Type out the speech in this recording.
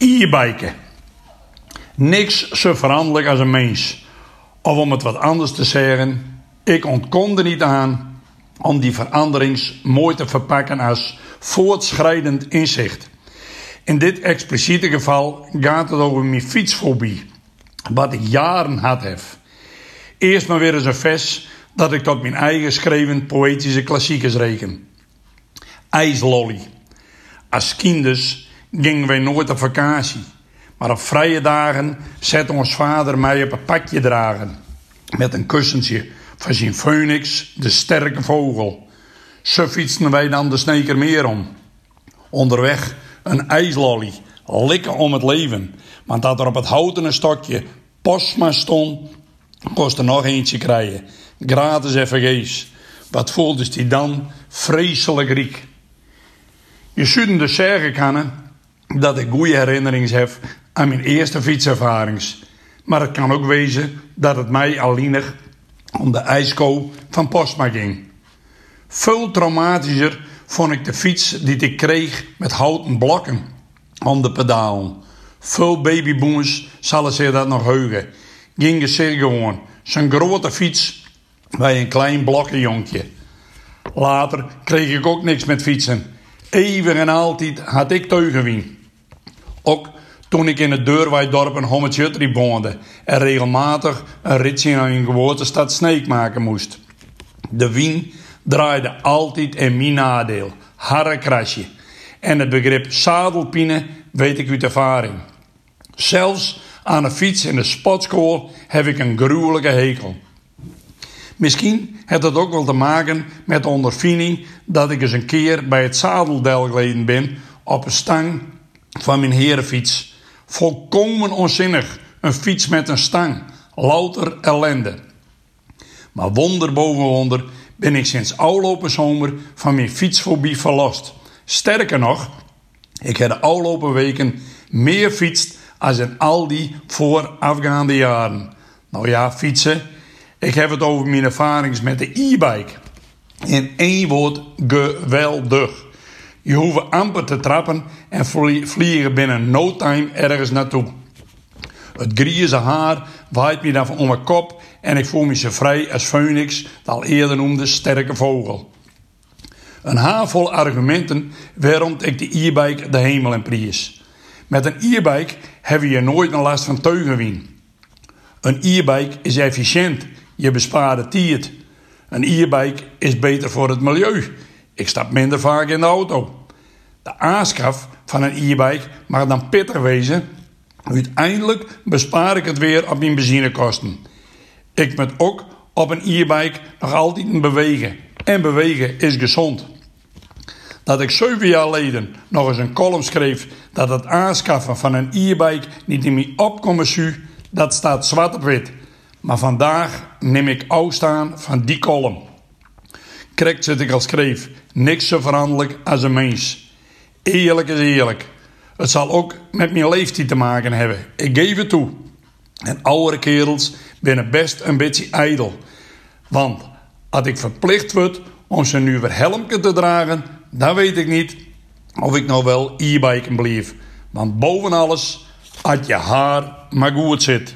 E-biken. Niks zo veranderlijk als een mens. Of om het wat anders te zeggen, ik ontkom er niet aan om die veranderings mooi te verpakken als voortschrijdend inzicht. In dit expliciete geval gaat het over mijn fietsfobie, wat ik jaren had heb. Eerst maar weer eens een vers dat ik tot mijn eigen schreven poëtische klassiekers reken. IJslolly. Als kinders gingen wij nooit op vakantie. Maar op vrije dagen zette ons vader mij op een pakje dragen. Met een kussentje van zijn phoenix, de sterke vogel. Zo fietsten wij dan de Snekermeer om. Onderweg een ijslolly, likken om het leven. Want dat er op het houten stokje postma stond, kostte nog eentje krijgen. Gratis en vergees. Wat voelde die dan vreselijk riek. Je zou dus zeggen kunnen dat ik goede herinneringen heb aan mijn eerste fietservarings. Maar het kan ook wezen dat het mij alleenig om de ijsko van Postma ging. Veel traumatischer vond ik de fiets die ik kreeg met houten blokken om de pedalen. Veel babyboomers zullen zich dat nog heugen. Gingen ze gewoon zijn grote fiets bij een klein blokkenjonkje. Later kreeg ik ook niks met fietsen. Even en altijd had ik teugewien. Toen ik in het Deurwaaidorp een hommetje woonde en regelmatig een ritje naar een geboortestad Sneek maken moest. De wien draaide altijd in mijn nadeel, harde krasje. En het begrip zadelpine weet ik uit ervaring. Zelfs aan een fiets in de sportschool heb ik een gruwelijke hekel. Misschien heeft dat ook wel te maken met de ondervinding dat ik eens een keer bij het zadeldel geleden ben op een stang van mijn herenfiets. Volkomen onzinnig, een fiets met een stang. Louter ellende. Maar wonder boven wonder ben ik sinds afgelopen zomer van mijn fietsfobie verlost. Sterker nog, ik heb de afgelopen weken meer fietst als in al die voorafgaande jaren. Nou ja, fietsen. Ik heb het over mijn ervarings met de e-bike. In één woord, geweldig. Je hoeft amper te trappen en vliegen binnen no time ergens naartoe. Het grieze haar waait me dan om mijn kop en ik voel me zo vrij als Phoenix, de al eerder noemde sterke vogel. Een haarvol argumenten waarom ik de e-bike de hemel in prijs. Met een e-bike heb je nooit een last van teugenwien. Een e-bike is efficiënt, je bespaart tijd. Een e-bike is beter voor het milieu. Ik stap minder vaak in de auto. De aanschaf van een e-bike mag dan pittig wezen. Uiteindelijk bespaar ik het weer op mijn benzinekosten. Ik moet ook op een e-bike nog altijd bewegen. En bewegen is gezond. Dat ik zeven jaar geleden nog eens een column schreef dat het aanschaffen van een e-bike niet in mijn opkomen zou, dat staat zwart op wit. Maar vandaag neem ik afstaan van die column. Correct zit ik al schreef, niks zo veranderlijk als een mens. Eerlijk is eerlijk. Het zal ook met mijn leeftijd te maken hebben. Ik geef het toe. En oudere kerels binnen best een beetje ijdel. Want als ik verplicht word om ze nu weer helmke te dragen, dan weet ik niet of ik nou wel e-biken blijf. Want boven alles, als je haar maar goed zit.